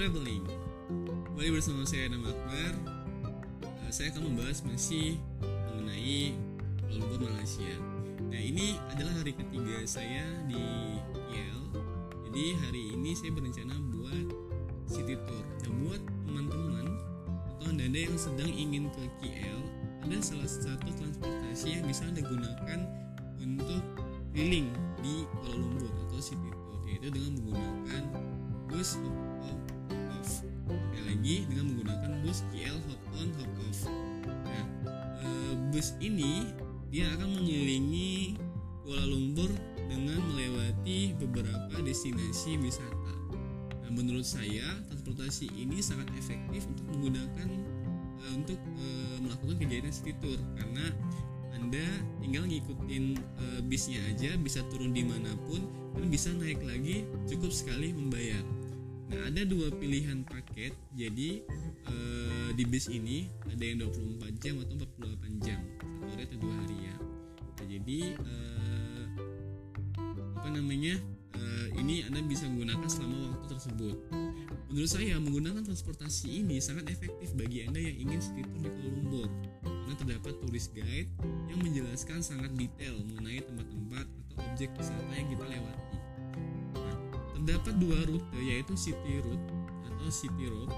Traveling. Kembali bersama saya Nama Akbar. Uh, saya akan membahas masih mengenai Kuala Lumpur Malaysia. Nah ini adalah hari ketiga saya di KL. Jadi hari ini saya berencana buat city tour. Nah buat teman-teman atau anda yang sedang ingin ke KL, ada salah satu transportasi yang bisa anda gunakan untuk keliling di Kuala Lumpur atau city tour, yaitu dengan menggunakan bus hop on hop off. Sekali lagi dengan menggunakan bus KL hop on hop off. Nah, eh, bus ini dia akan mengelilingi Kuala Lumpur dengan melewati beberapa destinasi wisata. Nah, menurut saya transportasi ini sangat efektif untuk menggunakan uh, untuk uh, melakukan kegiatan city tour karena anda tinggal ngikutin uh, bisnya aja bisa turun di mana pun dan bisa naik lagi cukup sekali membayar. Nah ada dua pilihan paket jadi uh, di bis ini ada yang 24 jam atau 48 jam satu hari atau dua hari ya. Nah, jadi uh, apa namanya uh, ini anda bisa menggunakan selama waktu tersebut. Menurut saya menggunakan transportasi ini sangat efektif bagi anda yang ingin city tour di Kuala Lumpur karena terdapat turis guide yang menjelaskan sangat detail mengenai tempat-tempat atau objek wisata yang kita lewati. Nah, terdapat dua rute yaitu City Route atau City Road,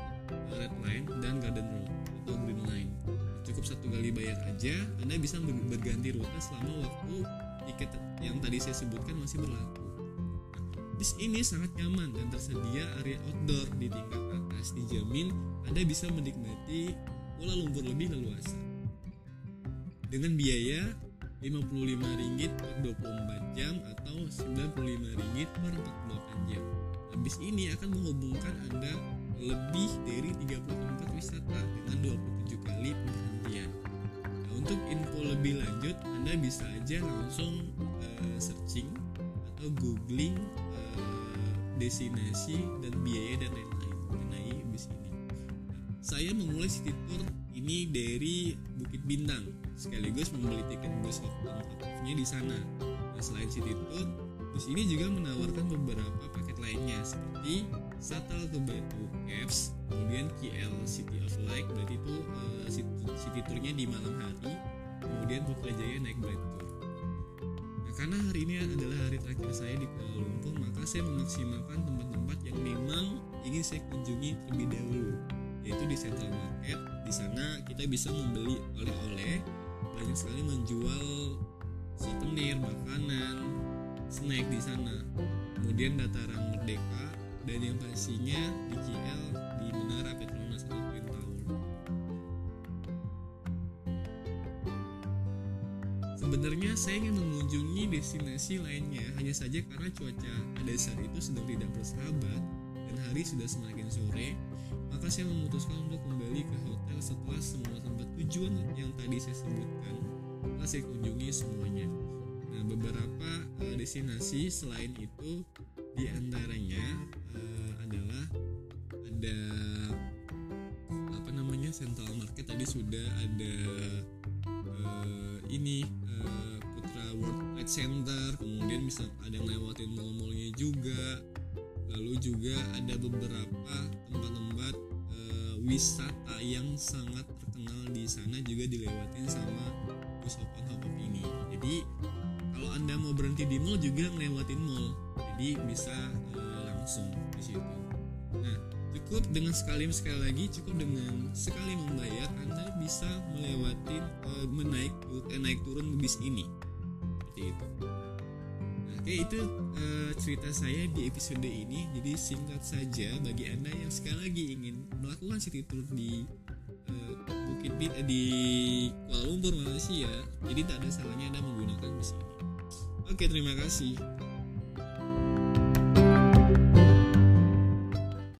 Red Line dan Garden Road atau Green Line. Cukup satu kali bayar aja, Anda bisa berganti rute selama waktu tiket yang tadi saya sebutkan masih berlaku. Bis ini sangat nyaman dan tersedia area outdoor di tingkat atas. Dijamin Anda bisa menikmati Kuala Lumpur lebih leluasa. Dengan biaya Rp55 per 24 jam atau Rp95 per 48 jam. Nah, bis ini akan menghubungkan Anda lebih dari 30 tempat wisata dengan 27 kali pemberhentian. Nah, untuk info lebih lanjut, Anda bisa aja langsung uh, searching atau googling uh, destinasi dan biaya dan lain-lain mengenai bis ini. Saya memulai city tour ini dari Bukit Bintang, sekaligus membeli tiket bus off-nya di sana. Nah, selain city tour, bus ini juga menawarkan beberapa paket lainnya seperti shuttle ke Batu Caves, kemudian KL City of Light, berarti itu uh, city, city tournya di malam hari, kemudian Putrajaya naik Bright Tour. Nah, karena hari ini adalah hari terakhir saya di Kuala Lumpur, maka saya memaksimalkan tempat-tempat yang memang ingin saya kunjungi terlebih dahulu, yaitu di Central Market. Di sana kita bisa membeli oleh-oleh, banyak sekali menjual souvenir, makanan, snack di sana. Kemudian dataran Merdeka dan yang pastinya di KL di Menara Petronas atau Twin Tower. Sebenarnya saya ingin mengunjungi destinasi lainnya, hanya saja karena cuaca pada saat itu sedang tidak bersahabat dan hari sudah semakin sore, maka saya memutuskan untuk kembali ke hotel setelah semua tempat tujuan yang tadi saya sebutkan. Telah saya kunjungi semuanya. Nah, beberapa uh, destinasi selain itu di antaranya uh, adalah ada apa namanya Central Market. Tadi sudah ada uh, ini uh, Putra World Trade Center. Kemudian bisa ada yang lewatin mall-mallnya juga lalu juga ada beberapa tempat-tempat uh, wisata yang sangat terkenal di sana juga dilewatin sama bus hop on ini. Jadi kalau anda mau berhenti di mall juga ngelewatin mall. Jadi bisa uh, langsung di situ. Nah cukup dengan sekali sekali lagi cukup dengan sekali membayar anda bisa melewati uh, menaik eh, naik turun bis ini. Seperti itu oke itu uh, cerita saya di episode ini jadi singkat saja bagi anda yang sekali lagi ingin melakukan city tour di uh, Bukit Bit di Kuala Lumpur Malaysia jadi tak ada salahnya anda menggunakan bis ini Oke, terima kasih.